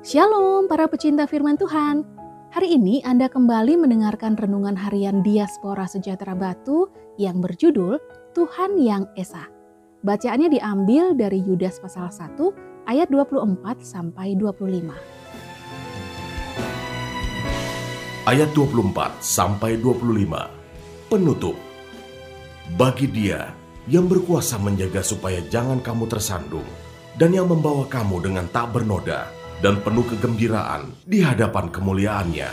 Shalom para pecinta firman Tuhan. Hari ini Anda kembali mendengarkan renungan harian Diaspora Sejahtera Batu yang berjudul Tuhan yang Esa. Bacaannya diambil dari Yudas pasal 1 ayat 24 sampai 25. Ayat 24 sampai 25. Penutup. Bagi dia yang berkuasa menjaga supaya jangan kamu tersandung dan yang membawa kamu dengan tak bernoda dan penuh kegembiraan di hadapan kemuliaannya.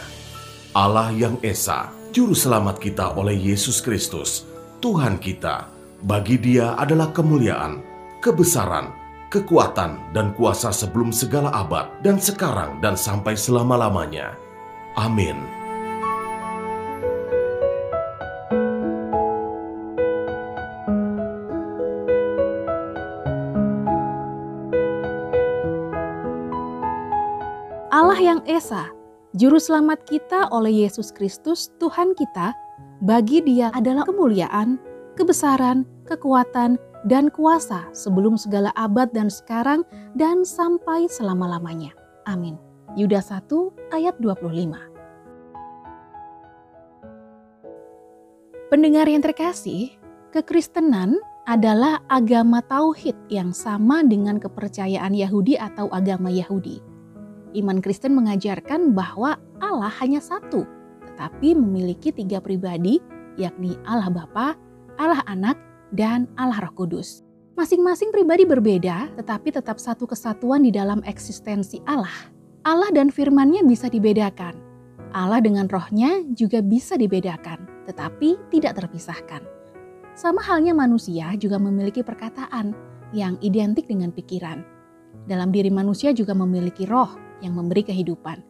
Allah yang Esa, Juru Selamat kita oleh Yesus Kristus, Tuhan kita, bagi dia adalah kemuliaan, kebesaran, kekuatan, dan kuasa sebelum segala abad dan sekarang dan sampai selama-lamanya. Amin. Allah yang Esa, Juru Selamat kita oleh Yesus Kristus, Tuhan kita, bagi dia adalah kemuliaan, kebesaran, kekuatan, dan kuasa sebelum segala abad dan sekarang dan sampai selama-lamanya. Amin. Yudas 1 ayat 25 Pendengar yang terkasih, kekristenan adalah agama tauhid yang sama dengan kepercayaan Yahudi atau agama Yahudi. Iman Kristen mengajarkan bahwa Allah hanya satu, tetapi memiliki tiga pribadi, yakni Allah Bapa, Allah Anak, dan Allah Roh Kudus. Masing-masing pribadi berbeda, tetapi tetap satu kesatuan di dalam eksistensi Allah. Allah dan firman-Nya bisa dibedakan. Allah dengan rohnya juga bisa dibedakan, tetapi tidak terpisahkan. Sama halnya manusia juga memiliki perkataan yang identik dengan pikiran. Dalam diri manusia juga memiliki roh yang memberi kehidupan.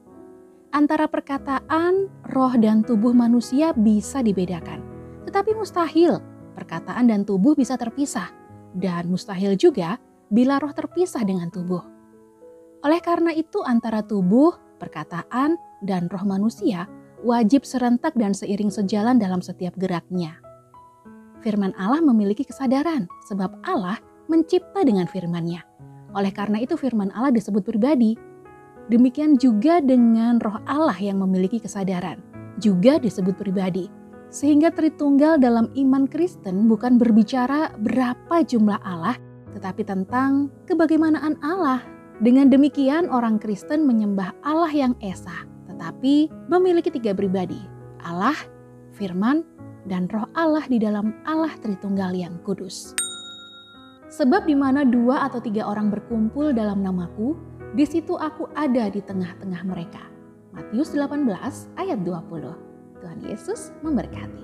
Antara perkataan, roh, dan tubuh manusia bisa dibedakan, tetapi mustahil perkataan dan tubuh bisa terpisah, dan mustahil juga bila roh terpisah dengan tubuh. Oleh karena itu, antara tubuh, perkataan, dan roh manusia wajib serentak dan seiring sejalan dalam setiap geraknya. Firman Allah memiliki kesadaran, sebab Allah mencipta dengan firman-Nya. Oleh karena itu, firman Allah disebut pribadi. Demikian juga dengan roh Allah yang memiliki kesadaran, juga disebut pribadi. Sehingga Tritunggal dalam iman Kristen bukan berbicara berapa jumlah Allah, tetapi tentang kebagaimanaan Allah dengan demikian orang Kristen menyembah Allah yang Esa, tetapi memiliki tiga pribadi, Allah, Firman, dan roh Allah di dalam Allah Tritunggal yang kudus. Sebab di mana dua atau tiga orang berkumpul dalam namaku, di situ aku ada di tengah-tengah mereka. Matius 18 ayat 20. Tuhan Yesus memberkati.